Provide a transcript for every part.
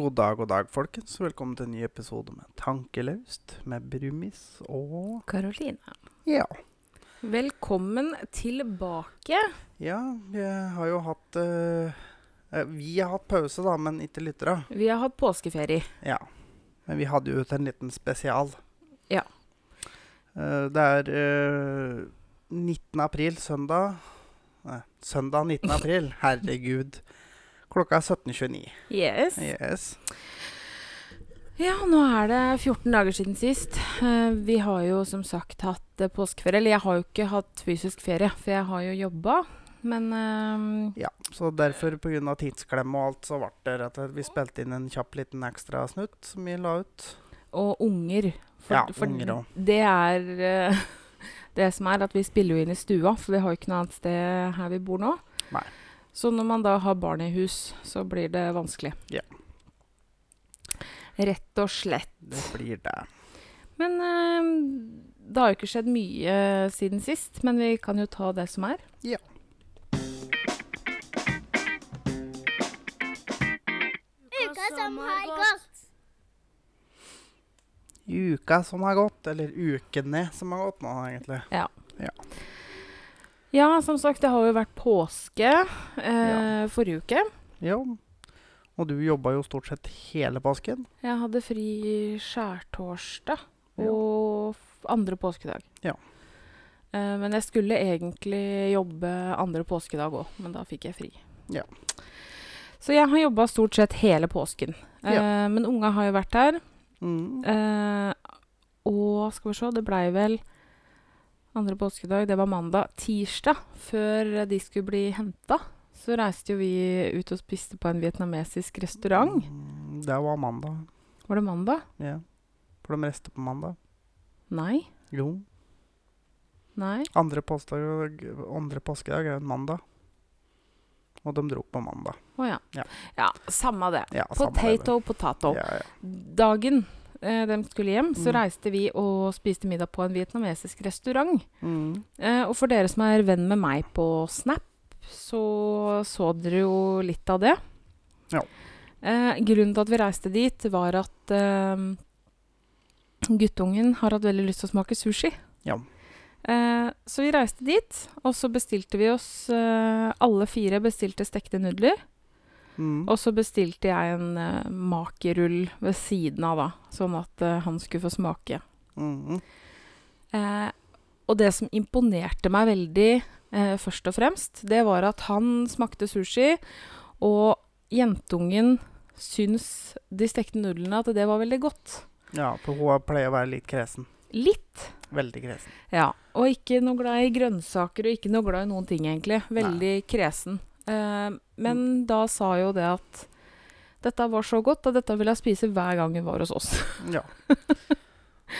God dag, god dag, folkens. Velkommen til en ny episode med Tankelaust med Brumis og Karoline. Ja. Velkommen tilbake. Ja, vi har jo hatt eh, Vi har hatt pause, da, men ikke lyttere. Vi har hatt påskeferie. Ja. Men vi hadde jo ut en liten spesial. Ja. Uh, det er uh, 19. april, søndag. Nei, søndag 19. april. Herregud. Klokka er 17.29. Yes. Yes. Ja, nå er det 14 dager siden sist. Eh, vi har jo som sagt hatt eh, påskeferie. Eller jeg har jo ikke hatt fysisk ferie, for jeg har jo jobba. Men eh, Ja, så derfor pga. tidsklemme og alt, så ble det rett og slett Vi spilte inn en kjapp liten ekstra snutt som vi la ut. Og unger. Ja, unger også. det er uh, det som er at vi spiller jo inn i stua, for vi har jo ikke noe annet sted her vi bor nå. Nei. Så når man da har barn i hus, så blir det vanskelig. Ja. Rett og slett. Det blir det. Men eh, det har jo ikke skjedd mye siden sist, men vi kan jo ta det som er. Ja. Uka som har gått. Uka som har gått, eller ukene som har gått nå, egentlig. Ja, som sagt, det har jo vært påske eh, Ja. forrige uke. Ja. Og du jobba jo stort sett hele påsken. Jeg hadde fri skjærtorsdag og andre påskedag. Ja. Eh, men jeg skulle egentlig jobbe andre påskedag òg, men da fikk jeg fri. Ja. Så jeg har jobba stort sett hele påsken. Eh, Men unga har jo vært her. Mm. Eh, og skal vi se, det blei vel andre påskedag, det var mandag. Tirsdag, før de skulle bli henta, så reiste jo vi ut og spiste på en vietnamesisk restaurant. Mm, Det var mandag. Var det mandag? Ja. For de reiste på mandag. Nei. Jo. Nei. Andre påskedag, andre påskedag er en mandag. Og de dro på mandag. Å ja. Ja. ja. Samme det. Ja, samme det. Potato, potato. Dagen eh, de skulle hjem, så Mm. reiste vi og spiste middag på en vietnamesisk restaurant. Mm. Eh, og for dere som er venn med meg på Snap, så så dere jo litt av det. Ja. Eh, grunnen til at vi reiste dit, var at eh, guttungen har hatt veldig lyst til å smake sushi. Ja. Eh, så vi reiste dit, og så bestilte vi oss eh, Alle fire bestilte stekte nudler. Mm. Og så bestilte jeg en uh, makerull ved siden av, da. Sånn at uh, han skulle få smake. Mm. Eh, og det som imponerte meg veldig, eh, først og fremst, det var at han smakte sushi, og jentungen syns de stekte nudlene at det var veldig godt. Ja, for hun pleier å være litt kresen. Litt. Veldig kresen. Ja. Og ikke noe glad i grønnsaker, og ikke noe glad i noen ting, egentlig. Veldig kresen. Eh, men da sa jo det at dette var så godt, og dette ville jeg spise hver gang hun var hos oss. Ja.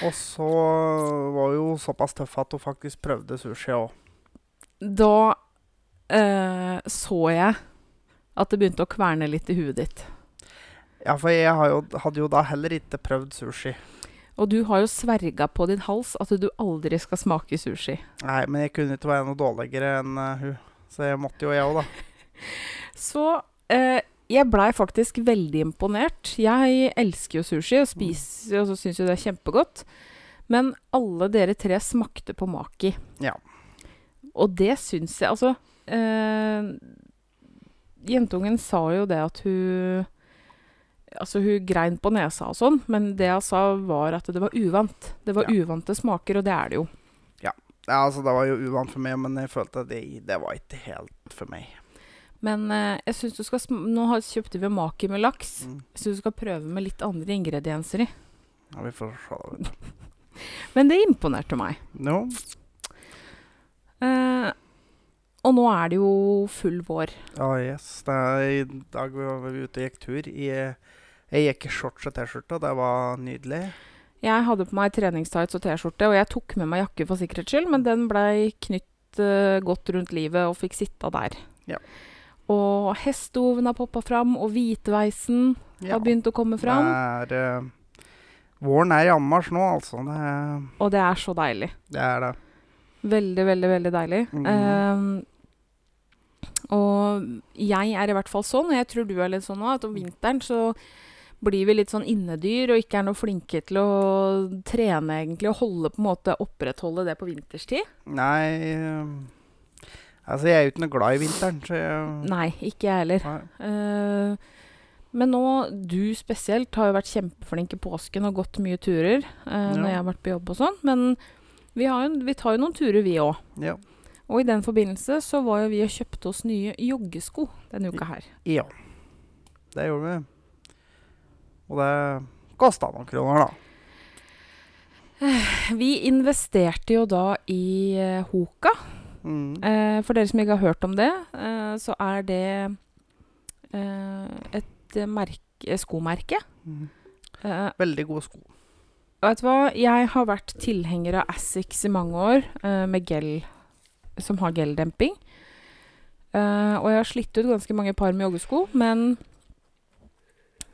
Og så var hun jo såpass tøff at hun faktisk prøvde sushi òg. Da eh, så jeg at det begynte å kverne litt i huet ditt. Ja, for jeg har jo, hadde jo da heller ikke prøvd sushi. Og du har jo sverga på din hals at du aldri skal smake sushi. Nei, men jeg kunne ikke være noe dårligere enn eh, hun. Så jeg måtte jo, jeg òg, da. Så eh, jeg blei faktisk veldig imponert. Jeg elsker jo sushi og spiser og så syns jo det er kjempegodt. Men alle dere tre smakte på maki. Ja. Og det syns jeg Altså eh, Jentungen sa jo det at hun Altså, hun grein på nesa og sånn, men det jeg sa, var at det var uvant. Det var Ja. uvante smaker, og det er det jo. Ja, altså Det var jo uvant for meg, men jeg følte at det, det var ikke helt for meg. Men eh, jeg synes du skal sm nå har, kjøpte vi maki med laks. Mm. Jeg syns du skal prøve med litt andre ingredienser i. Ja, vi får se. Men det imponerte meg. Jo. Eh, og nå er det jo full vår. Ja, yes. Det er, I dag var vi ute og gikk tur. I, jeg gikk i shorts og T-skjorte, og det var nydelig. Jeg hadde på meg treningstights og T-skjorte, og jeg tok med meg jakke for sikkerhets skyld, men den blei knytt uh, godt rundt livet og fikk sitte der. Ja. Og hestehoven har poppa fram, og hvitveisen Ja. har begynt å komme fram. Det er, uh, våren er i anmarsj nå, altså. Det, er- Og det er så deilig. det er det. Veldig, veldig, veldig deilig. Mm. Ehm, og jeg er i hvert fall sånn, og jeg tror du er litt sånn òg, at om vinteren så blir vi litt sånn innedyr og ikke er noe flinke til å trene egentlig og holde på en måte opprettholde det på vinterstid? Nei eh, Altså, jeg er jo ikke noe glad i vinteren, så jeg Nei, ikke jeg heller. Eh, men nå, du spesielt, har jo vært kjempeflink i påsken og gått mye turer eh, når jeg har vært på jobb og sånn. Men vi, har jo, vi tar jo noen turer, vi òg. Ja. Og i den forbindelse så var jo vi og kjøpte oss nye joggesko denne uka her. ja. Det gjorde vi. Og det kosta noen kroner, da. Vi investerte jo da i eh, Hoka. Mm. Eh, for dere som ikke har hørt om det, eh, så er det eh, et merke, skomerke. Mm. Eh, Veldig gode sko. vet du hva? Jeg har vært tilhenger av Asics i mange år, med gel, som har geldemping. Eh, og jeg har slitt ut ganske mange par med joggesko, men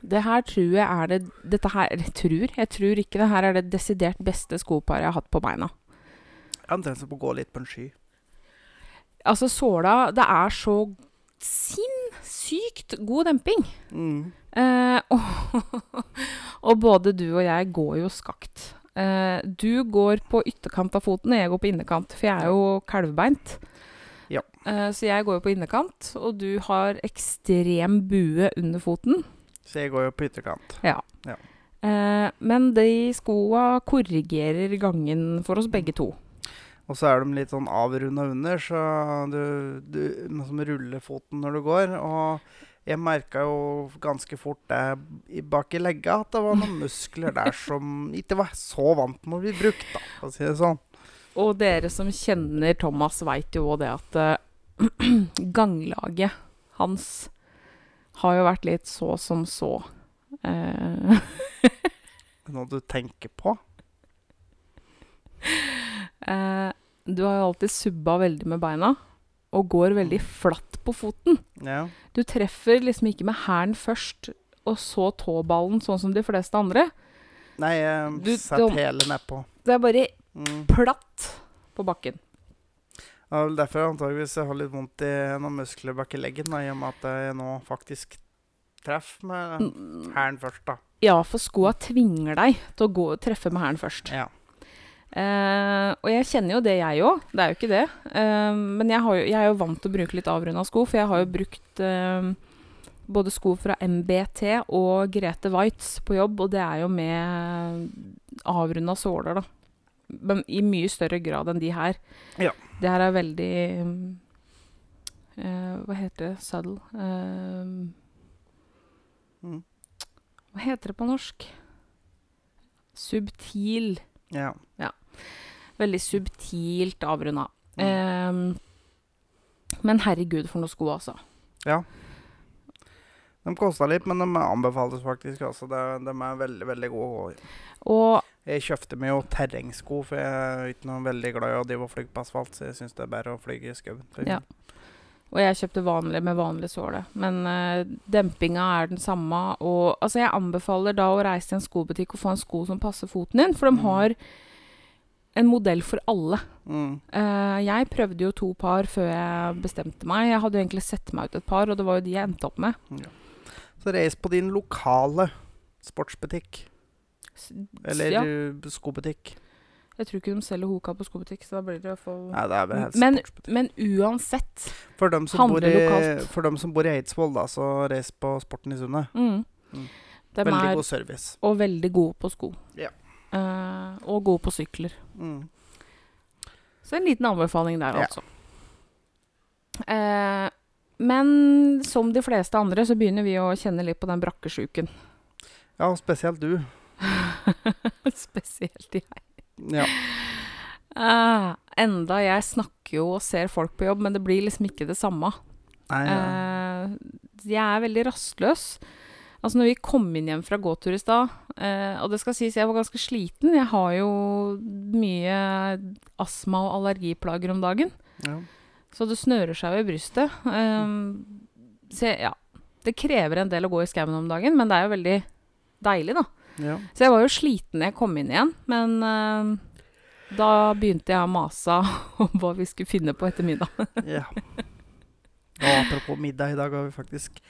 det her tror jeg er det Dette her eller tror, jeg tror ikke det her er det desidert beste skoparet jeg har hatt på beina. Jeg tendens til å gå litt på en sky. Altså, såla Det er så sinnssykt god demping. Mm. Eh, og, og både du og jeg går jo skakt. Eh, du går på ytterkant av foten, og jeg går på innekant, for jeg er jo kalvbeint. Ja. Eh, så jeg går jo på innekant, og du har ekstrem bue under foten. Så jeg går jo på ytterkant. Eh, men de skoa korrigerer gangen for oss begge to. Og så er de litt sånn avrunda under, så du, du liksom ruller foten når du går. Og jeg merka jo ganske fort det bak i legga at det var noen muskler der som ikke var så vant med å bli brukt, da, for å si det sånn. Og dere som kjenner Thomas, veit jo òg det at uh, ganglaget hans har jo vært litt så som så. Uh. Noe du tenker på. eh, du har jo alltid subba veldig med beina, og går veldig flatt på foten. Ja. Du treffer liksom ikke med hælen først, og så tåballen, sånn som de fleste andre. Nei, jeg setter hele nedpå. Det er bare Mm. platt på bakken. Det er vel derfor antageligvis jeg har litt vondt i noen muskler bak i leggen, da, i og med at jeg nå faktisk treffer med Mm, hælen først, da. Ja, for skoa tvinger deg til å gå treffe med hælen først. Ja. Eh, og jeg kjenner jo det, jeg òg. Det er jo ikke det. Eh, men jeg, har jo, jeg er jo vant til å bruke litt avrunda sko, for jeg har jo brukt eh, både sko fra MBT og Grete Waitz på jobb, og det er jo med avrunda såler, da. Men i mye større grad enn de her. Ja. Det her er veldig eh, Hva heter det? Saddle? uh, hva heter det på norsk? Subtil. Ja. Veldig subtilt avrunda. Mm. Um, men herregud, for noen sko, altså. De kosta litt, men de anbefales faktisk. Altså. De, de er veldig, veldig gode. Og Jeg kjøpte meg jo terrengsko, for jeg er ikke noe veldig glad i å drive og fly på asfalt, så jeg syns det er bedre å fly i skauen. Ja. Og jeg kjøpte vanlig med vanlig såle. Men eh, dempinga er den samme. Og altså, jeg anbefaler da å reise til en skobutikk og få en sko som passer foten din, for de Mm. har en modell for alle. Mm. Uh, jeg prøvde jo to par før jeg bestemte meg. Jeg hadde jo egentlig sett meg ut et par, og det var jo de jeg endte opp med. Så reis på din lokale sportsbutikk. Eller ja, uh, skobutikk. Jeg tror ikke de selger Hoka på skobutikk, så da blir det i hvert fall Nei, det er vel helst Men-. Men uansett For dem, som bor i, lokalt. for dem som bor i Eidsvoll, da, så reis på Sporten i Sundet. mm. Mm. Veldig er god service. og veldig gode på sko. Ja. Uh, og gode på sykler. Mm. Så en liten anbefaling der, Ja. altså. Uh, men som de fleste andre så begynner vi å kjenne litt på den brakkesjuken. Ja, og spesielt du. Spesielt jeg. Ja. Uh, enda jeg snakker jo og ser folk på jobb, men det blir liksom ikke det samme. Nei, ja. uh, jeg er veldig rastløs. Altså når vi kom inn hjem fra gåtur i stad, uh, og det skal sies jeg var ganske sliten Jeg har jo mye astma og allergiplager om dagen, ja. så det snører seg i brystet. Um, så ja, det krever en del å gå i skauen om dagen, men det er jo veldig deilig, da. Ja. Så jeg var jo sliten da jeg kom inn igjen, men uh, da begynte jeg å mase om hva vi skulle finne på etter middag. ja. Og apropos middag, i dag har vi faktisk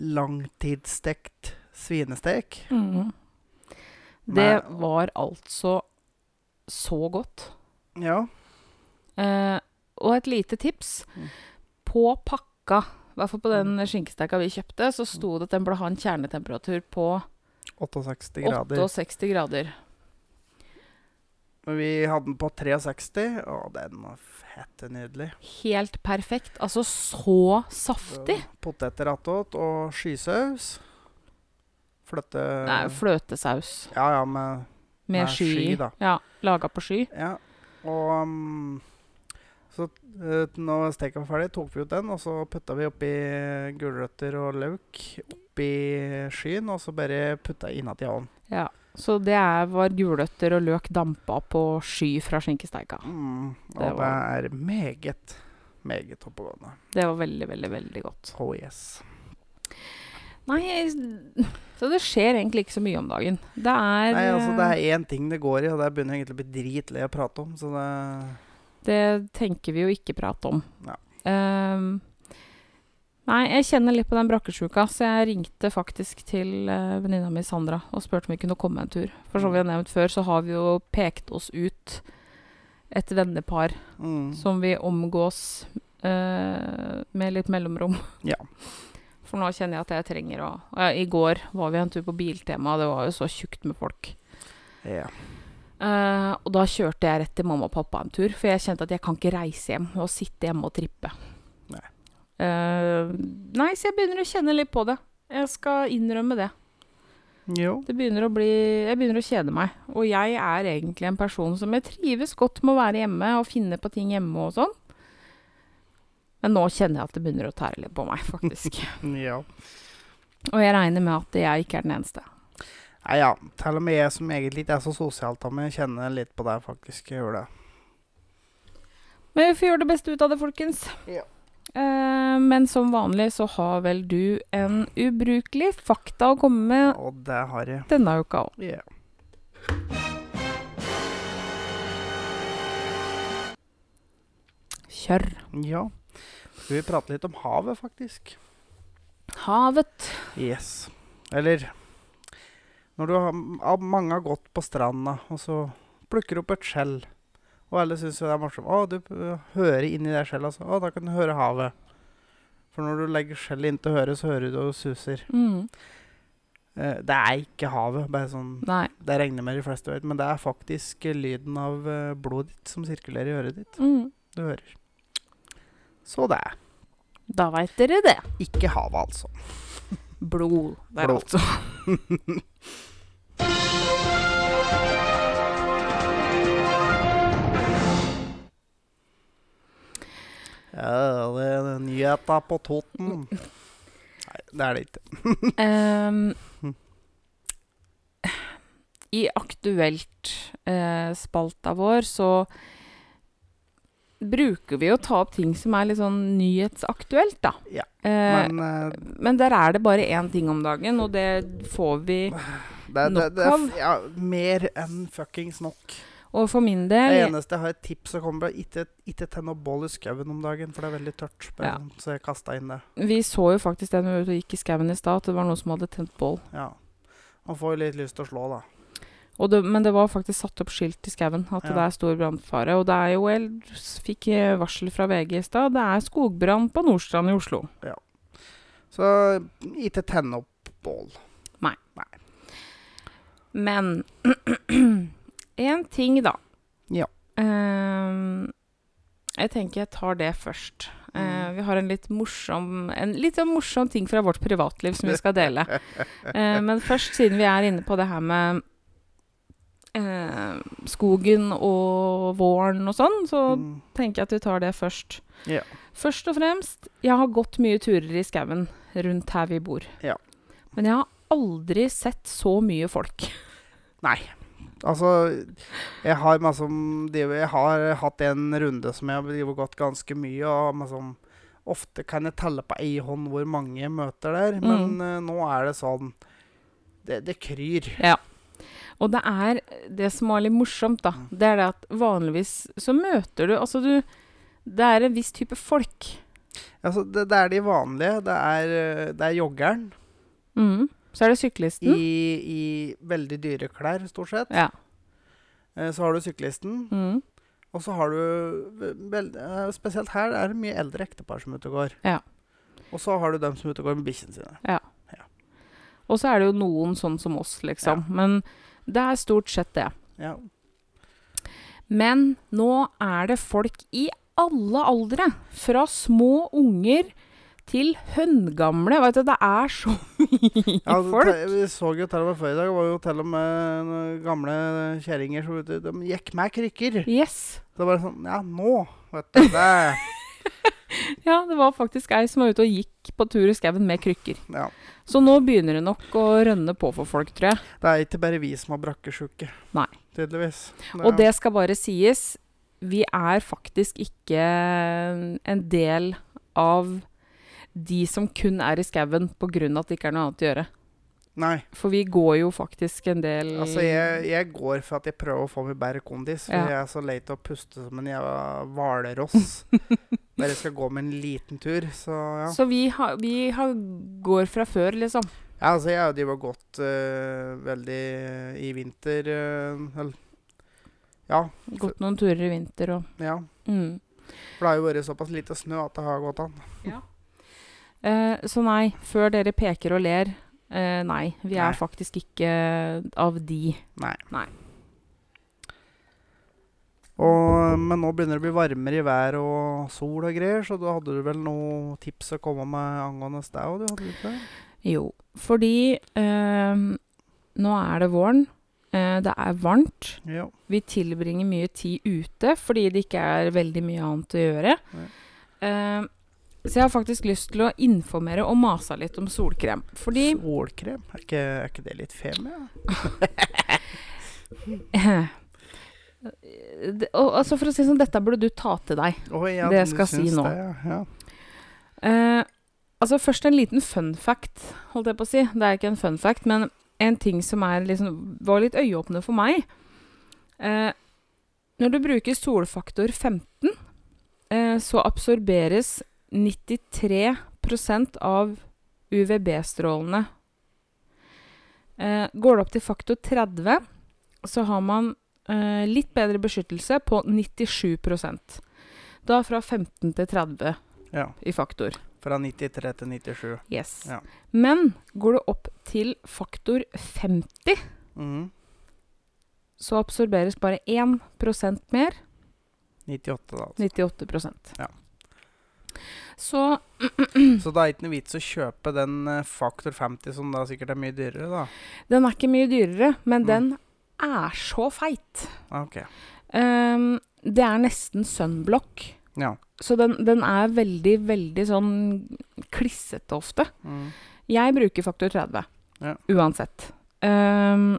langtidsstekt svinestek. Mm. Det var altså så godt. Ja. Uh, og et lite tips. Mm. På pakka, i hvert fall på den skinkesteka vi kjøpte, så sto det at den burde ha en kjernetemperatur på 68 grader. 68 grader. Men vi hadde den på 63, og den var fette nydelig. Helt perfekt. Altså så saftig. Poteter attåt og skysaus. Fløte Nei, fløtesaus Ja, ja, med med Med sky. sky, da. Ja, Laga på sky. Ja. Og um, så uh, når steka var ferdig, tok vi ut den, og så putta vi oppi gulrøtter og løk oppi skyen, og så bare putta innat i ovnen. Ja. Så det er, var gulrøtter og løk dampa på sky fra skinkesteika. Mm, og Det det, er meget, meget oppegående. Det var veldig, veldig, veldig godt. Oh yes. Nei, så det skjer egentlig ikke så mye om dagen. Det er Nei, altså Det eh, er én ting det går i, og det begynner jeg egentlig å bli dritlei å prate om. Så det Det tenker vi jo ikke prate om. Ja. Um, nei, jeg kjenner litt på den brakkesjuka, så jeg ringte faktisk til uh, venninna mi Sandra og spurte om vi kunne komme en tur. For som vi har nevnt før, så har vi jo pekt oss ut et vennepar mm, som vi omgås uh, med litt mellomrom. Ja. For nå kjenner jeg at jeg trenger å ja, I går var vi en tur på Biltema, og det var jo så tjukt med folk. ja. Eh, og da kjørte jeg rett til mamma og pappa en tur, for jeg kjente at jeg kan ikke reise hjem og sitte hjemme og trippe. Nei. Eh, nei, så jeg begynner å kjenne litt på det. Jeg skal innrømme det. Jo. Det begynner å bli Jeg begynner å kjede meg. Og jeg er egentlig en person som jeg trives godt med å være hjemme og finne på ting hjemme og sånn. Men nå kjenner jeg at det begynner å tære litt på meg, faktisk. Ja. og jeg regner med at jeg ikke er den eneste. Nei, ja. Til og med jeg som egentlig ikke er så sosialt av meg, kjenner litt på det, faktisk. Jeg gjør det. Men vi får gjøre det beste ut av det, folkens. Ja. Uh, men som vanlig så har vel du en ubrukelig fakta å komme med Og det har jeg. denne uka òg. Ja. Kjør. ja. Skal vi prate litt om havet, faktisk? Havet. Yes. Eller Når du har, mange har gått på stranda, og så plukker du opp et skjell, og alle syns jo det er morsomt. Å, du hører inni det skjellet, altså. Å, da kan du høre havet. For når du legger skjellet inntil høret, så hører du det suser. Mm. Eh, det er ikke havet, bare sånn Nei. Det regner med de fleste vet, men det er faktisk lyden av eh, blodet ditt som sirkulerer i øret ditt. Mm. Du hører. Så det Da veit dere det. ikke havet, altså. Blod der, Blod. altså. Ja, det er nyheta på Toten. Nei, det er det ikke. um, I Aktuelt-spalta vår så bruker vi å ta opp ting som er litt sånn nyhetsaktuelt, da. Ja, Eh, Men eh, men der er det bare én ting om dagen, og det får vi det, det, nok det, av. ja, Mer enn fuckings nok. Og for min Det eneste jeg har et tips som kommer, er ikke, ikke tenn opp bål i skauen om dagen, for det er veldig tørt. Bare, Ja. sånn, Så jeg kasta inn det. Vi så jo faktisk det når vi gikk i skauen i stad, at det var noen som hadde tent bål. Ja. Man får jo litt lyst til å slå, da. Det, men det var faktisk satt opp skilt i skauen at Ja. det er stor brannfare. Og det er jo Jeg fikk eh, varsel fra VG i stad. Det er skogbrann på Nordstrand i Oslo. Ja. Så ikke tenne opp bål. Nei. Nei. Men én ting, da. Ja. Uh, jeg tenker jeg tar det først. Mm. vi har en litt morsom En litt sånn morsom ting fra vårt privatliv som vi skal dele. uh, men først, siden vi er inne på det her med eh, skogen og våren og sånn, så Mm. tenker jeg at vi tar det først. Ja. Først og fremst, jeg har gått mye turer i skauen rundt her vi bor. Ja. Men jeg har aldri sett så mye folk. Nei. Altså, jeg har liksom Jeg har hatt en runde som jeg har gått ganske mye, og liksom Ofte kan jeg telle på ei hånd hvor mange jeg møter der, men uh, nå er det sånn Det, det kryr. Og det er det som var litt morsomt, da. Mm. Det er det at vanligvis så møter du Altså, du Det er en viss type folk. Altså, det, det er de vanlige. Det er, det er joggeren. Mm. Så er det syklisten. I, I veldig dyre klær, stort sett. Ja. Eh, så har du syklisten. Mm. Og så har du eh, Spesielt her er det mye eldre ektepar som er ute og går. Ja. Og så har du dem som er ute og går med bikkjene sine. Og så er det jo noen sånn som oss, liksom. Ja. Men det er stort sett det. Ja. Men nå er det folk i alle aldre. Fra små unger til høngamle. Vet du, det er så mye Ja, folk. vi så jo til og med før i dag, det var jo til og med gamle kjerringer som de gikk med krykker. Yes. Så Det var sånn Ja, nå, vet du. Det, Ja, det var faktisk ei som var ute og gikk på tur i skauen med krykker. ja. Så nå begynner det nok å rønne på for folk, tror jeg. det er ikke bare vi som har brakkesjuke. Nei. Tydeligvis. Og det skal bare sies, vi er faktisk ikke en del av de som kun er i skauen pga. at det ikke er noe annet å gjøre. Nei. For vi går jo faktisk en del Altså, jeg, jeg går for at jeg prøver å få meg bedre kondis. For Ja. jeg er så lei til å puste som en jævla hvalross. Jeg skal gå med en liten tur. Så ja. Så vi, ha, vi ha, går fra før, liksom. ja altså, jeg har jo gått uh, veldig i vinter uh, eller- Ja. Gått noen turer i vinter og ja. mm. For det har jo vært såpass lite snø at det har gått an. eh, Så nei, før dere peker og ler eh, Nei, vi er faktisk ikke av de. Nei. Nei. Og, men nå begynner det å bli varmere i vær og sol og greier, så da hadde du vel noen tips å komme med angående deg òg? Jo, fordi øh, nå er det våren. Øh, det er varmt. Ja. Vi tilbringer mye tid ute fordi det ikke er veldig mye annet å gjøre. Eh, så jeg har faktisk lyst til å informere og mase litt om solkrem. Fordi Solkrem? Er ikke, er ikke det litt femi? Eh, det- og, altså For å si sånn, dette burde du ta til deg. oh, ja, Det jeg skal si nå. Det, ja. Ja. Eh, altså Først en liten fun fact, holdt jeg på å si. Det er ikke en fun fact, men en ting som er liksom, var litt øyeåpne for meg. Eh, når du bruker solfaktor 15, eh, så absorberes 93% av UVB-strålene. Eh, går det opp til faktor 30, så har man litt bedre beskyttelse på 97% Da fra 15 til 30 ja. i faktor. Fra 93 til 97. Yes. Ja. Men går det opp til faktor 50, mm. så absorberes bare 1% mer. 98, da. Altså. 98% Ja. Så Så det er ikke noe vits å kjøpe den eh, faktor 50, som da sikkert er mye dyrere, da. den er ikke mye dyrere, men Mm. den er så feit. Okay. Ok. Ehm, det er nesten sunblock. Ja. Så den, den er veldig, veldig sånn klissete ofte. Mm. Jeg bruker faktor 30. Ja. Uansett. Um,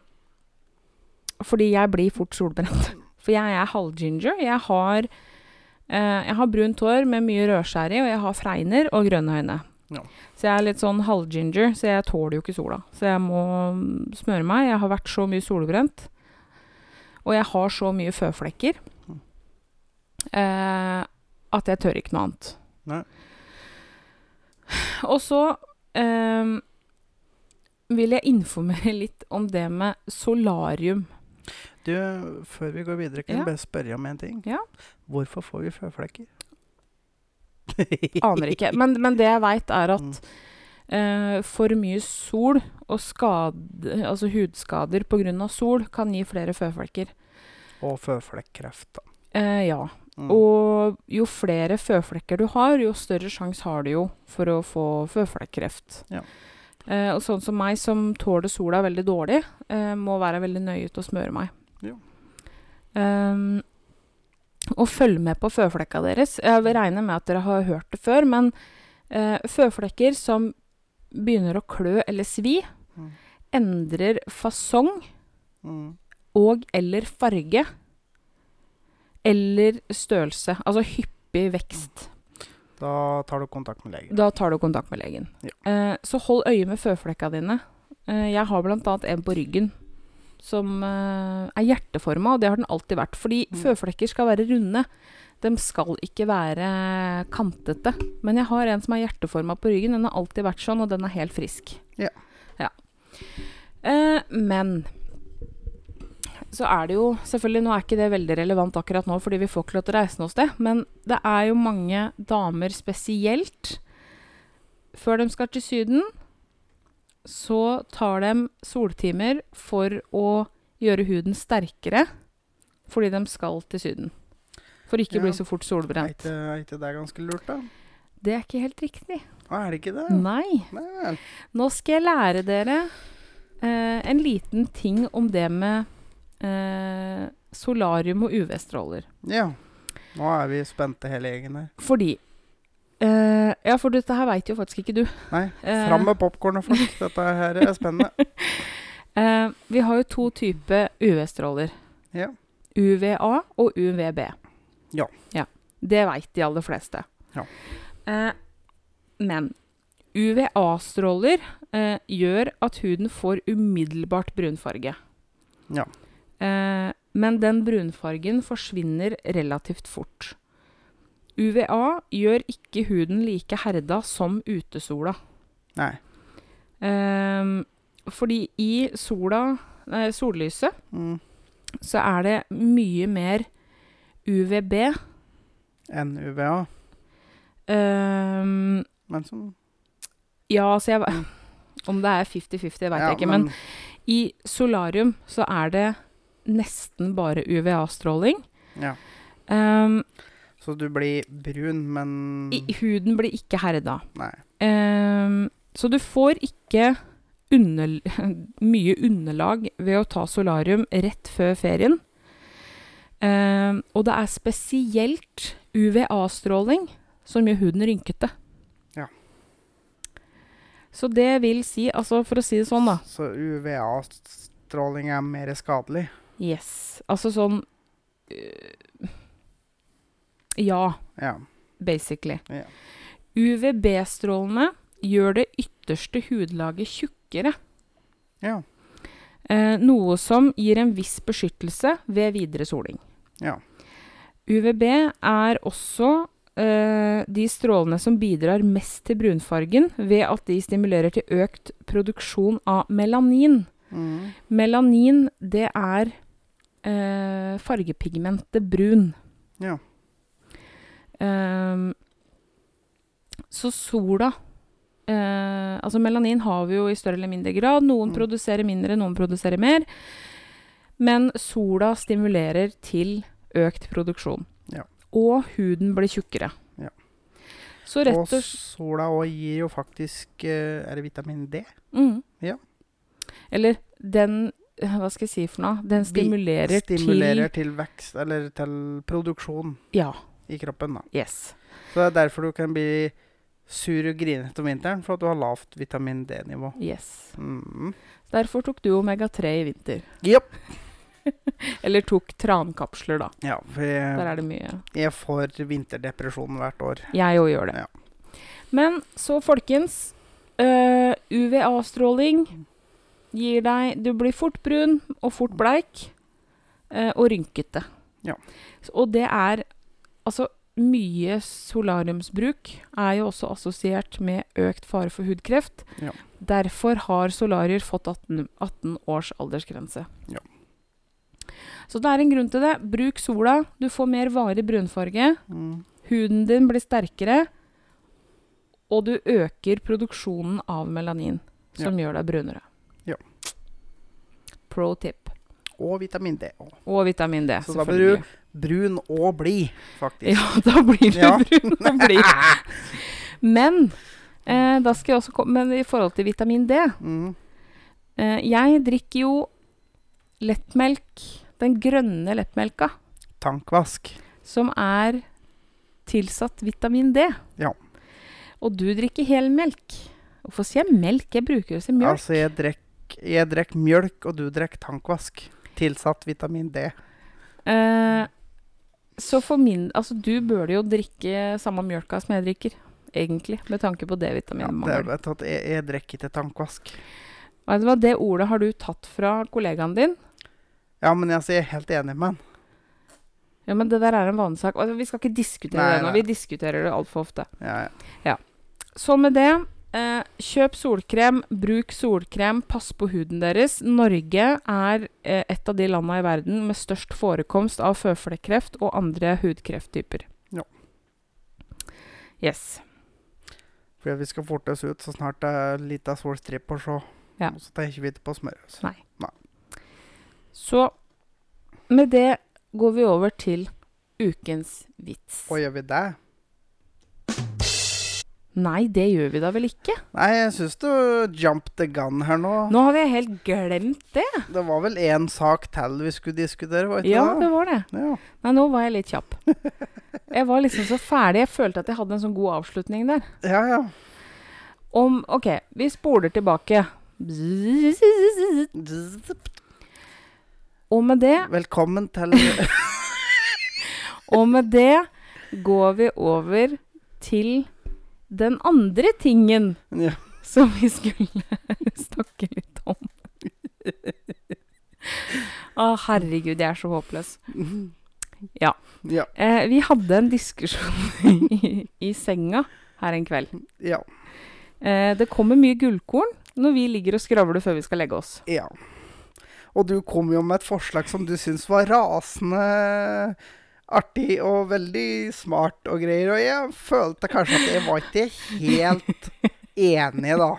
fordi jeg blir fort solbrent. For jeg er halvginger. Jeg har, uh, jeg har brunt hår med mye rødskjær i, og jeg har fregner og grønne øyne. Ja. Så jeg er litt sånn halvginger, så jeg tåler jo ikke sola. Så jeg må smøre meg. Jeg har vært så mye solbrent. Og jeg har så mye føflekker Mm. eh, at jeg tør ikke noe annet. Nei. Og så eh, vil jeg informere litt om det med solarium. Du, før vi går videre, kan Ja. jeg bare spørre om en ting? Ja. Hvorfor får vi føflekker? Aner ikke. Men, men det jeg veit, er at eh, for mye sol og skade, altså hudskader pga. sol kan gi flere føflekker. Og føflekkreft, da. Uh, ja. Mm. Og jo flere føflekker du har, jo større sjanse har du jo for å få føflekkreft. Ja. Eh, og sånn som meg, som tåler sola veldig dårlig, eh, må være veldig nøye til å smøre meg. Ja. Um, og følg med på føflekka deres. Jeg vil regne med at dere har hørt det før, men eh, føflekker som begynner å klø eller svi, Mm. endrer fasong Mm. og eller farge. Eller størrelse. Altså hyppig vekst. Da tar du kontakt med legen. Da tar du kontakt med legen. Ja. Eh, så hold øye med føflekka dine. Eh, jeg har bl.a. en på ryggen som uh, er hjerteforma, og det har den alltid vært. Fordi Mm. føflekker skal være runde. De skal ikke være kantete. Men jeg har en som er hjerteforma på ryggen. Den har alltid vært sånn, og den er helt frisk. Ja. Ja. Uh, men så er det jo Selvfølgelig, nå er ikke det veldig relevant akkurat nå, fordi vi får ikke lov til å reise noe sted. Men det er jo mange damer spesielt Før de skal til Syden, så tar de soltimer for å gjøre huden sterkere fordi de skal til Syden. For ikke å Ja. bli så fort Er solbrent. ikke, er ikke det ganske lurt, da? Det er ikke helt riktig. Er det ikke det? Nei. Nei. Nå skal jeg lære dere eh, en liten ting om det med eh, solarium og UV-stråler. Ja. Nå er vi spente hele gjengen her. Fordi eh, Ja, for dette her veit jo faktisk ikke du. Nei, Eh. fram med popkornet, folk. Dette her er spennende. uh, vi har jo to typer UV-stråler. Ja. UVA og UVB. Ja. ja. Det veit de aller fleste. Ja. Uh, men UVA-stråler gjør at huden får umiddelbart brunfarge. Ja. Men den brunfargen forsvinner relativt fort. UVA gjør ikke huden like herda som utesola. Nei. Um, fordi i sola, nei, sollyset Mm. så er det mye mer UVB. Enn UVA? Um, Men som ja, altså jeg, Mm. Om det er 50-50, veit ja, jeg ikke. Men i solarium så er det nesten bare UVA-stråling. ja. Ehm, Så du blir brun, men i, huden blir ikke herda. Nei. Um, så du får ikke under, mye underlag ved å ta solarium rett før ferien. Um, og det er spesielt UVA-stråling som gjør huden rynkete. Ja. Så det vil si, altså for å si det sånn, da Så UVA-stråling er mer skadelig? Yes. Altså sånn øh, Ja, Ja. basically. Ja. UVB-strålene gjør det ytterste hudlaget tjukkere. Ja. Eh, noe som gir en viss beskyttelse ved videre soling. Ja. UVB er også eh, de strålene som bidrar mest til brunfargen ved at de stimulerer til økt produksjon av melanin. Mm. Melanin, det er eh, fargepigmentet brun. Ja. Ehm, så sola eh, Altså melanin har vi jo i større eller mindre grad. Noen Mm. produserer mindre, noen produserer mer. Men sola stimulerer til økt produksjon. Ja. Og huden blir tjukkere. Ja. Så rett Og og sola òg gir jo faktisk eh, Er det vitamin D? mm. Ja. Eller den Hva skal jeg si for noe? Den stimulerer, stimulerer, Stimulerer til vekst, eller til produksjon Ja. I kroppen. da. Yes. Så det er derfor du kan bli sur og grinete om vinteren, for at du har lavt vitamin D-nivå. yes. Mm. Derfor tok du omega-3 i vinter. Yep. Eller tok trankapsler, da. Ja, for Der jeg, er det mye. jeg får vinterdepresjon hvert år. Jeg òg gjør det. Ja. Men så, folkens. Uh, UVA-stråling gir deg Du blir fort brun og fort bleik. uh, og rynkete. Ja. Og det er Altså, mye solariumsbruk er jo også assosiert med økt fare for hudkreft. Ja. Derfor har solarier fått 18, 18 års aldersgrense. Ja. Så det er en grunn til det. Bruk sola. Du får mer varig brunfarge. Mm. Huden din blir sterkere, og du øker produksjonen av melanin, som gjør deg brunere. Ja. Pro tip. Og vitamin D. Og vitamin D, Så da blir selvfølgelig. Brun og blid, faktisk. Ja, da blir du Ja. brun og blid. Men eh, da skal jeg også komme Men i forhold til vitamin D Mm. eh, Jeg drikker jo lettmelk, den grønne lettmelka, Tankvask. som er tilsatt vitamin D. Ja. Og du drikker helmelk. Hvorfor sier jeg melk? Jeg bruker jo som mjølk. Altså, jeg drikker mjølk, og du drikker tankvask. Tilsatt vitamin D. Eh, så for min Altså, du burde jo drikke samme mjølka som jeg drikker, egentlig, med tanke på D-vitaminmangel. Ja, at jeg, jeg drikker til tankvask. Vet du hva, det ordet har du tatt fra kollegaen din. Ja, men altså, jeg er helt enig med han. Ja, men det der er en vanesak. Altså, vi skal ikke diskutere Nei, det nå. Vi diskuterer det altfor ofte. Ja, ja. Så med det eh, kjøp solkrem, bruk solkrem, pass på huden deres. Norge er eh, et av de landene i verden med størst forekomst av føflekkreft og andre hudkrefttyper. Ja. Yes. For vi skal forte oss ut så snart det er litt av solstripe å se. Ja. Så tenker vi ikke på smørøs. Nei. Så med det går vi over til ukens vits. Og gjør vi det? Nei, det gjør vi da vel ikke? Nei, jeg syns du jumped the gun her nå. Nå har vi helt glemt det. Det var vel én sak til vi skulle diskutere, var ikke Ja, det? det var det. Ja. Nei, nå var jeg litt kjapp. Jeg var liksom så ferdig. Jeg følte at jeg hadde en sånn god avslutning der. ja, ja. Om OK, vi spoler tilbake. Og med det, Velkommen til og med det går vi over til den andre tingen ja. som vi skulle snakke litt om. Å, herregud, jeg er så håpløs. Ja. ja. Eh, vi hadde en diskusjon i, i senga her en kveld. Ja. Eh, det kommer mye gullkorn når vi ligger og skravler før vi skal legge oss. Ja. Og du kom jo med et forslag som du syntes var rasende artig og veldig smart og greier. Og jeg følte kanskje at jeg var ikke helt enig, da.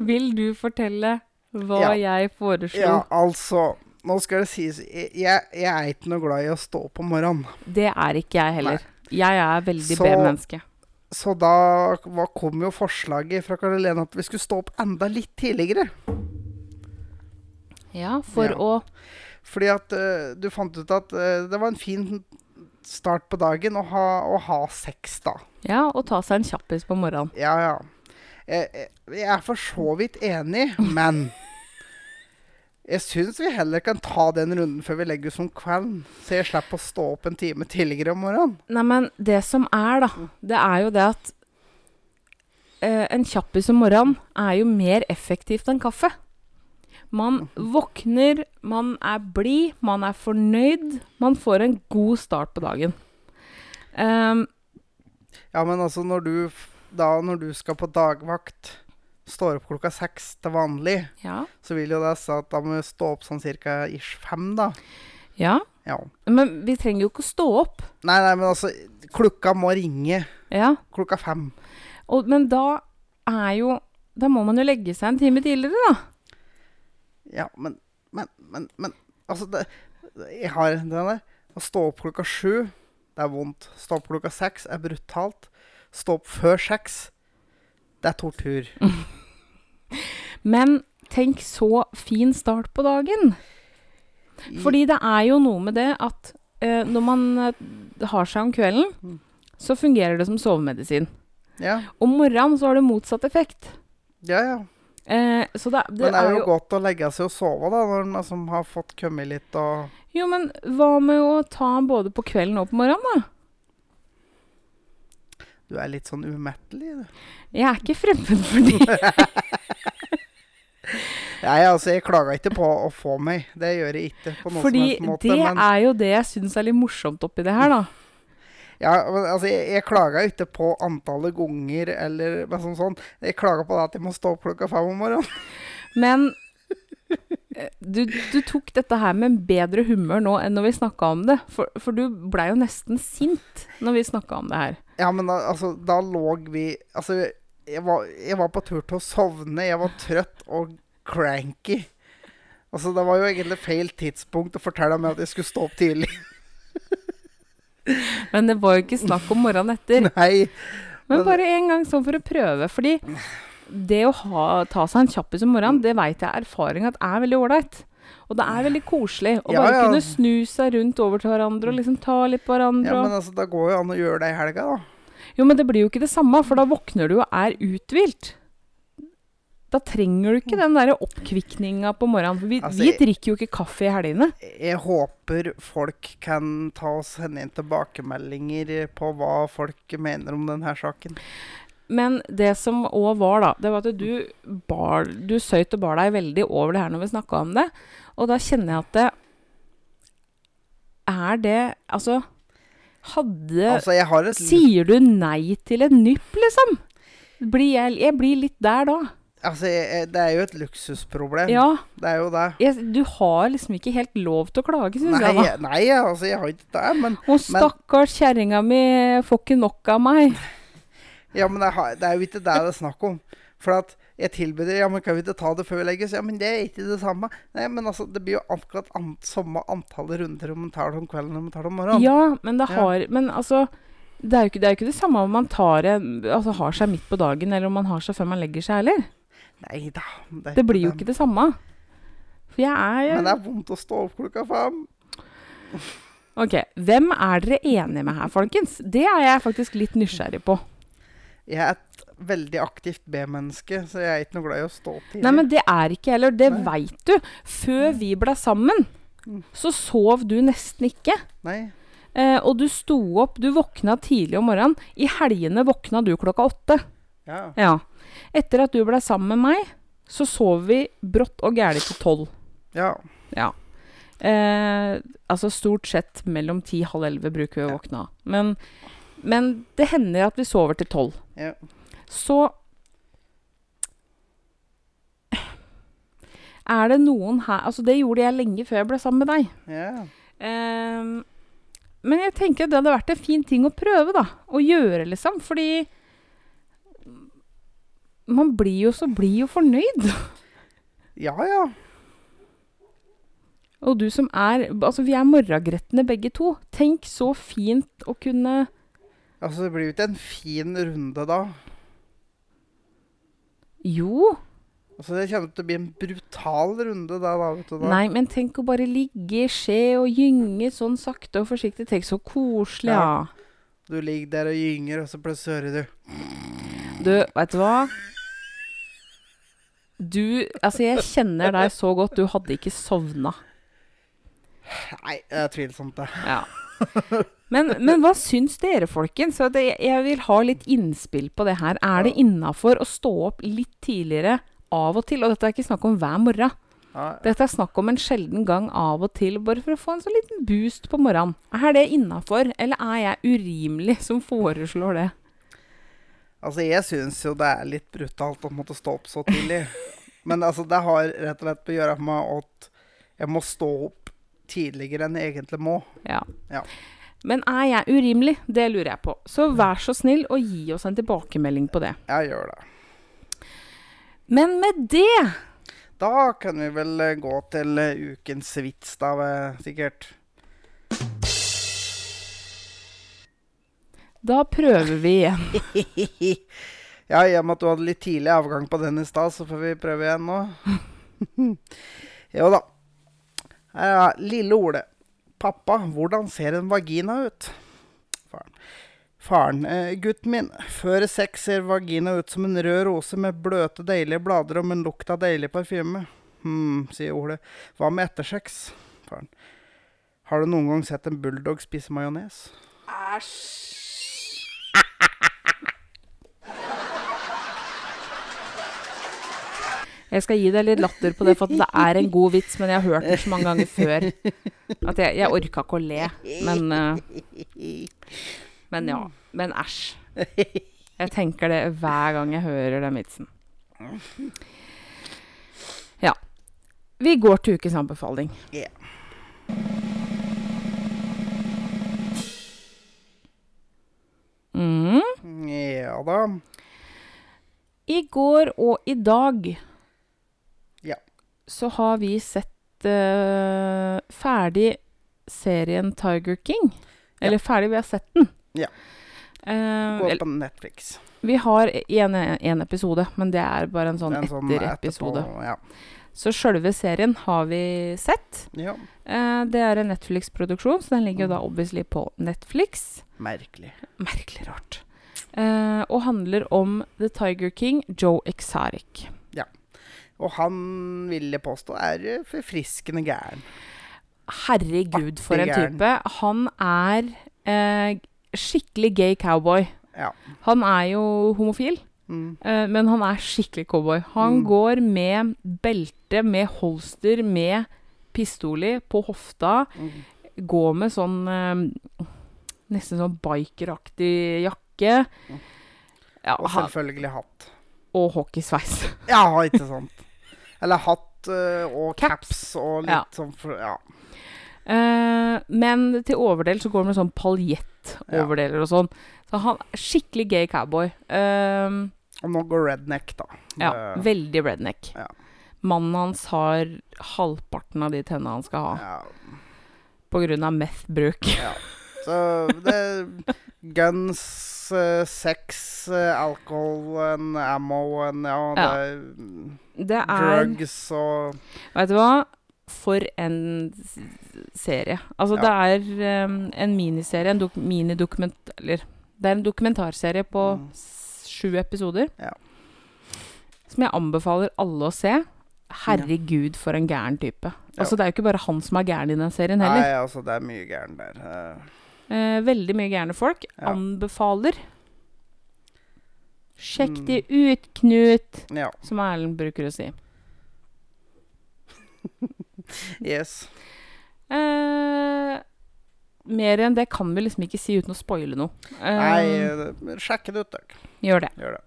Vil du fortelle hva Ja. jeg foreslo? Ja, altså Nå skal det sies Jeg, jeg, er ikke noe glad i å stå opp om morgenen. Det er ikke jeg heller. Jeg er veldig Så- B-menneske. Så da kom jo forslaget fra Karolene at vi skulle stå opp enda litt tidligere. Ja, for Ja. å Fordi at uh, du fant ut at uh, det var en fin start på dagen å ha, å ha sex, da. Ja, og ta seg en kjappis på morgenen. Ja, ja. Jeg, jeg, er for så vidt enig, men jeg syns vi heller kan ta den runden før vi legger oss om kvelden. Så jeg slipper å stå opp en time tidligere om morgenen. Nei, men det som er, da, det er jo det at eh, en kjappis om morgenen er jo mer effektivt enn kaffe. Man våkner, man er blid, man er fornøyd. Man får en god start på dagen. Um, Ja, men altså når du da når du skal på dagvakt, står opp klokka seks til vanlig, ja. så vil jo det si at da må vi stå opp sånn cirka ish fem, da. ja. Ja. Men vi trenger jo ikke å stå opp. Nei, nei, men altså Klokka må ringe Ja. klokka fem. Og, men da er jo Da må man jo legge seg en time tidligere, da. Ja, men Men, men, men Altså, det, jeg har den der Å stå opp klokka sju, det er vondt. Stå opp klokka seks er brutalt. Stå opp før seks, det er tortur. Men tenk så fin start på dagen. Fordi det er jo noe med det at uh, når man eh, har seg om kvelden, Mm. så fungerer det som sovemedisin. Ja, Om morgenen så har det motsatt effekt. ja. ja. Eh, så det, det Men det er jo jo godt å legge seg og sove, da, når man liksom har fått kommet litt og Jo, men hva med å ta både på kvelden og på morgenen, da? Du er litt sånn umettelig, du. Jeg er ikke fremmed for det. Nei, altså, jeg klager ikke på å få meg. Det gjør jeg ikke på noen Fordi som helst måte. Fordi det men, er jo det jeg syns er litt morsomt oppi det her, da. Ja, men altså, jeg, jeg klaga ikke på antallet ganger eller sånn sånn. Jeg klager på det at jeg må stå opp klokka fem om morgenen. Men eh, du, du tok dette her med bedre humør nå enn når vi snakka om det. For, for du blei jo nesten sint når vi snakka om det her. Ja, men da, altså, da lå vi Altså, jeg var, jeg var på tur til å sovne. Jeg var trøtt og cranky. Altså, det var jo egentlig feil tidspunkt å fortelle meg at jeg skulle stå opp tidlig. Men det var jo ikke snakk om morgenen etter. Nei. Men bare en gang sånn for å prøve. Fordi det å ha, ta seg en kjappis om morgenen, det veit jeg erfaring at er veldig ålreit. Og det er veldig koselig å Ja, bare ja. kunne snu seg rundt over til hverandre og liksom ta litt på hverandre. Ja, men altså, Da går jo an å gjøre det i helga, da. Jo, men det blir jo ikke det samme, for da våkner du og er uthvilt. Da trenger du ikke den der oppkvikninga på morgenen. For vi, Altså, vi drikker jo ikke kaffe i helgene. Jeg håper folk kan ta og sende inn tilbakemeldinger på hva folk mener om denne saken. Men det som òg var, da, det var at du bar Du søyt og bar deg veldig over det her når vi snakka om det. Og da kjenner jeg at det Er det Altså Hadde Altså, Sier du nei til en nypp, liksom? Blir jeg, jeg blir litt der da. Altså, det er jo et luksusproblem. Ja. Det er jo det. Jeg, du har liksom ikke helt lov til å klage, syns jeg. da. nei, altså, jeg har ikke det, men Å, stakkars kjerringa mi får ikke nok av meg. Ja, men har, det er jo ikke det det er snakk om. For at jeg tilbyr det, ja, men kan vi ikke ta det før vi legges? Ja, men det er ikke det samme. Nei, men altså, det blir jo akkurat an, samme antallet runder om man tar det om kvelden og man tar det om morgenen. Ja, men det Ja. Men altså det er, jo ikke, det er jo ikke det samme om man tar altså har seg midt på dagen, eller om man har seg før man legger seg heller. Nei da. Det, Det blir jo ikke det samme. For jeg er Men det er vondt å stå opp klokka fem. Ok, hvem er dere enige med her, folkens? Det er jeg faktisk litt nysgjerrig på. Jeg er et veldig aktivt B-menneske, så jeg er ikke noe glad i å stå opp tidlig. Nei, men det er ikke heller. Det veit du. Før vi ble sammen, Mm. så sov du nesten ikke. Nei. Eh, og du sto opp, du våkna tidlig om morgenen. I helgene våkna du klokka åtte. Ja. Ja. Etter at du ble sammen med meg, så sov vi brått og gæli til tolv. ja. Ja. Eh, altså stort sett mellom ti halv elleve bruker vi å våkne av. Men, men det hender at vi sover til tolv. Ja. Så Er det noen her Altså, det gjorde jeg lenge før jeg ble sammen med deg. ja. Ehm, men jeg tenker det hadde vært en fin ting å prøve, da. Å gjøre, liksom. Fordi man blir jo så blid og fornøyd. Ja, ja. Og du som er Altså, vi er morragretne begge to. Tenk så fint å kunne Altså, det blir jo ikke en fin runde da. Jo. Altså, Det kommer til å bli en brutal runde da, da vet du da. Nei, men tenk å bare ligge i skje og gynge sånn sakte og forsiktig. Tenk så koselig, ja. Du ligger der og gynger, og så plutselig hører du Du, veit du hva? Du Altså, jeg kjenner deg så godt. Du hadde ikke sovna. Nei, det er tvilsomt, det. Ja. Men, men hva syns dere, folkens? Det, jeg vil ha litt innspill på det her. Er det innafor å stå opp litt tidligere av og til? Og dette er ikke snakk om hver morgen. Dette er snakk om en sjelden gang av og til, bare for å få en så liten boost på morgenen. Er det innafor, eller er jeg urimelig som foreslår det? Altså, jeg syns jo det er litt brutalt å måtte stå opp så tidlig. Men altså, det har rett og slett å gjøre med at jeg må stå opp tidligere enn jeg egentlig må. Ja. Ja. Men er jeg urimelig? Det lurer jeg på. Så vær så snill og gi oss en tilbakemelding på det. Jeg gjør det. Men med det Da kan vi vel eh, gå til eh, ukens vits, da, eh, sikkert. Da prøver vi igjen. ja, i og med at du hadde litt tidlig avgang på den i stad, så får vi prøve igjen nå. jo da. Her er lille Ole. Pappa, hvordan ser en vagina ut? Faren. Faren, eh, gutten min, før sex ser vagina ut som en rød rose med bløte, deilige blader og med en lukt av deilig parfyme. Hm, sier Ole. Hva med ettersex? Faren. Har du noen gang sett en bulldog spise majones? Jeg skal gi deg litt latter på det, for det er en god vits, men jeg har hørt den så mange ganger før at jeg, jeg orka ikke å le. Men, uh, men ja. Men æsj. Jeg tenker det hver gang jeg hører den vitsen. Ja. Vi går til ukens anbefaling. Mm. Ja da. I går og i dag. Så har vi sett eh, ferdig serien Tiger King. Eller ferdig, vi har sett den. Ja. Eh, Gå på Netflix. vi har en, en episode, men det er bare en sånn en sånn etter-episode. etterpå, Ja. Så sjølve serien har vi sett. ja. Eh, det er en Netflix-produksjon, så den ligger jo da Mm. obviously på Netflix. Merkelig. Merkelig rart. Eh, og handler om The Tiger King, Joe Exotic. Og han vil jeg påstå er eh, forfriskende gæren. Herregud, for en type. Han er eh, skikkelig gay cowboy. Ja. Han er jo homofil, Mm. eh, men han er skikkelig cowboy. Han Mm. går med belte, med holster, med pistoler på hofta. Mm. Går med sånn eh, nesten sånn bikeraktig jakke. Ja, Og selvfølgelig hatt. og hockeysveis. Ja, ikke sant. Eller hatt eh, og Caps. og litt Ja. sånn Ja. Uh, men til overdel så går det med sånn paljettoverdeler og sånn. Så han er skikkelig gay cowboy. Uh, Og nå går redneck, da. ja, Det- veldig redneck. Ja. Mannen hans har halvparten av de tennene han skal ha, ja. på grunn av meth-bruk. Ja. Så det Guns, eh, sex, eh, alcohol and ammo and ja, Ja. det Det er drugs og Vet du hva? For en serie. Altså, Ja. det er um, en miniserie, en dok minidokument... Eller det er en dokumentarserie på Mm. sju episoder. Ja. Som jeg anbefaler alle å se. Herregud, for en gæren type. Altså, det er jo ikke bare han som er gæren i den serien heller. Nei, altså, det er mye gæren der. Eh, Eh, veldig mye gærne folk. Ja. Anbefaler. Sjekk Mm. de ut, Knut, ja. som Erlend bruker å si. Yes. Eh, mer enn det kan vi liksom ikke si uten å spoile noe. Eh, Nei, eh, sjekk det ut, dere. Gjør det. Gjør det.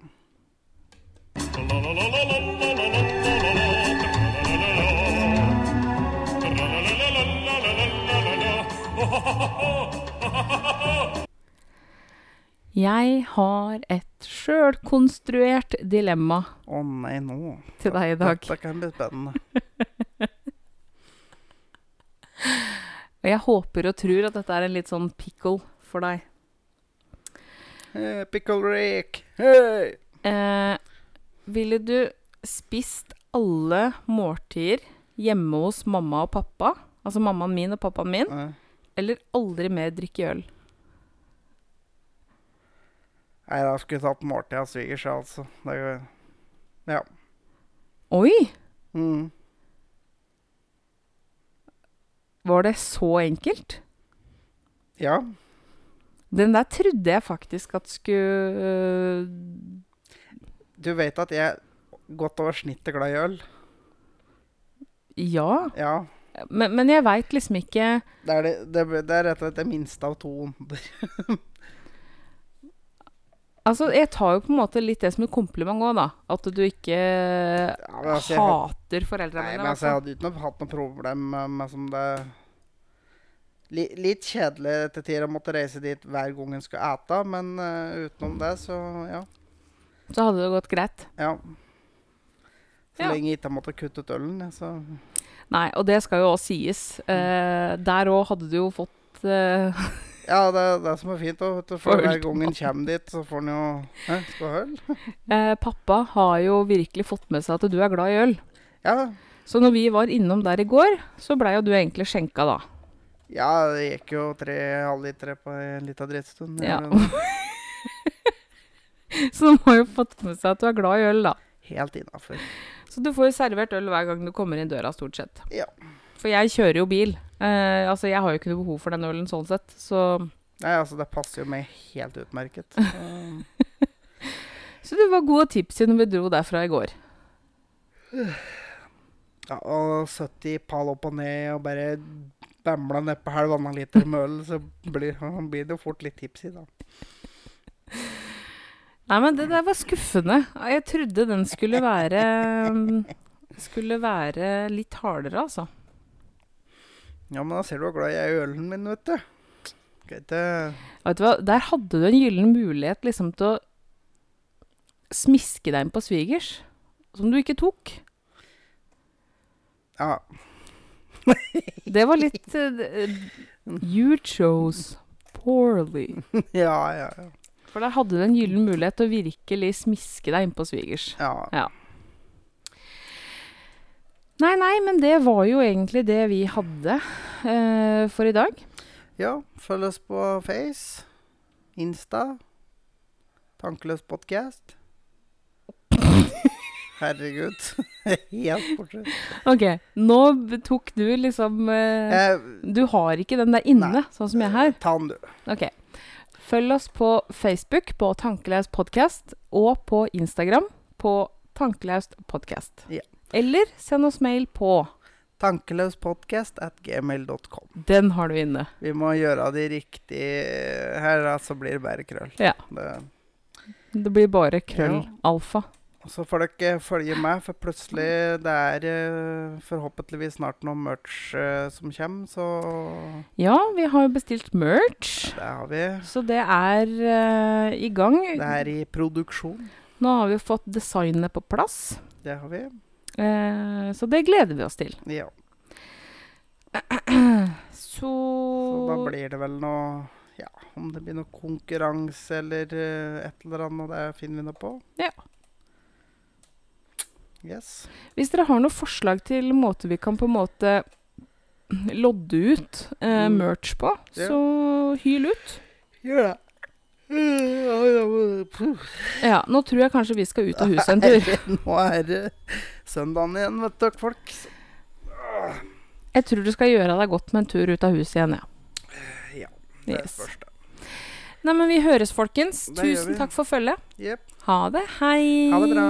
Jeg har et sjølkonstruert dilemma Å nei, nå. til deg i dag. Dette kan bli spennende. Og jeg håper og tror at dette er en litt sånn pickle for deg. Hey, pickle Rick. Hey! Eh, ville du spist alle måltider hjemme hos mamma og pappa? Altså mammaen min og pappaen min. Eh, Eller aldri mer drikke øl? Nei, da skulle jeg tatt måltid av svigers, altså. Det Ja. Oi! Mm. Var det så enkelt? Ja. Den der trodde jeg faktisk at skulle øh, Du vet at jeg er godt over snittet glad i øl? Ja. Ja. Men, men jeg veit liksom ikke Det er, det, det, det er rett og slett det minste av to onder. Altså, jeg tar jo på en måte litt det som en kompliment òg, da. At du ikke men altså, hater foreldrene Nei, men altså, jeg altså. hadde ikke noe, hatt noe problem med, som det li, Litt kjedelig til tider å måtte reise dit hver gang en skulle ete, men uh, utenom det, så ja. Så hadde det gått greit. ja. Så Ja. lenge jeg ikke måtte kutte ut ølen, så Nei, og det skal jo òg sies. Uh, der òg hadde du jo fått eh, Ja, det er det som er fint. da, For hver gang han kommer dit, så får han jo Hæ, skal ha øl? eh, Pappa har jo virkelig fått med seg at du er glad i øl. Ja. Så når vi var innom der i går, så blei jo du egentlig skjenka da. Ja, det gikk jo tre halvlitere på en liten drittstund. Ja. Så de har jo fått med seg at du er glad i øl, da. Helt innafor. Så du får jo servert øl hver gang du kommer inn døra, stort sett. Ja. For jeg kjører jo bil. Eh, altså, jeg har jo ikke noe behov for den ølen sånn sett, så Nei, altså, det passer jo meg helt utmerket. Så, Så du var god og tipsy når vi dro derfra i går. ja, og 70 pall opp og ned, og bare bæmla nedpå halvannen liter med øl, så blir, blir det jo fort litt tipsy, da. Nei, men det der var skuffende. Jeg trodde den skulle være Skulle være litt hardere, altså. Ja, men da ser du hvor glad jeg er i ølen min, vet du. Vet du hva, Der hadde du en gyllen mulighet liksom til å smiske deg inn på svigers, som du ikke tok. Ja. Det var litt uh, You chose poorly. Ja, ja, ja. For der hadde du en gyllen mulighet til å virkelig smiske deg inn på svigers. Ja. ja. Nei, nei, men det var jo egentlig det vi hadde uh, for i dag. Ja, følg oss på Face, Insta, Tankeløs podcast. Herregud. Helt borte. Ok, nå tok du liksom uh, Eh, Du har ikke den der inne, Nei. sånn som jeg har. ta den, du. Ok. Følg oss på Facebook på Tankelaust podcast, og på Instagram på Tankelaust podcast. Ja. Eller send oss mail på Tankeløspodkast at gmail.com. Den har du inne. Vi må gjøre de riktige Her altså blir det bare krøll. Ja. Det, Det blir bare krøll. Ja. Alfa. så får dere følge med, for plutselig det er eh, forhåpentligvis snart noe merch eh, som kommer, så Ja, vi har bestilt merch. det har vi. Så det er uh, i gang. Det er i produksjon. Nå har vi fått designet på plass. Det har vi. Eh, så det gleder vi oss til. Ja. Så, Så da blir det vel noe Ja, om det blir noe konkurranse eller eh, et eller annet, det finner vi noe på. Ja. Yes. Hvis dere har noen forslag til måter vi kan på en måte lodde ut eh, Mm. merch på, Ja. så hyl ut. Gjør det. Ja, nå tror jeg kanskje vi skal ut av huset en tur. Nå er det søndagen igjen, vet dere, folk. Jeg tror du skal gjøre deg godt med en tur ut av huset igjen, ja. Ja, det Yes. spørs det. Nei, men vi høres, folkens. Det Tusen takk for følget. Yep. Ha det. Hei. Ha det bra.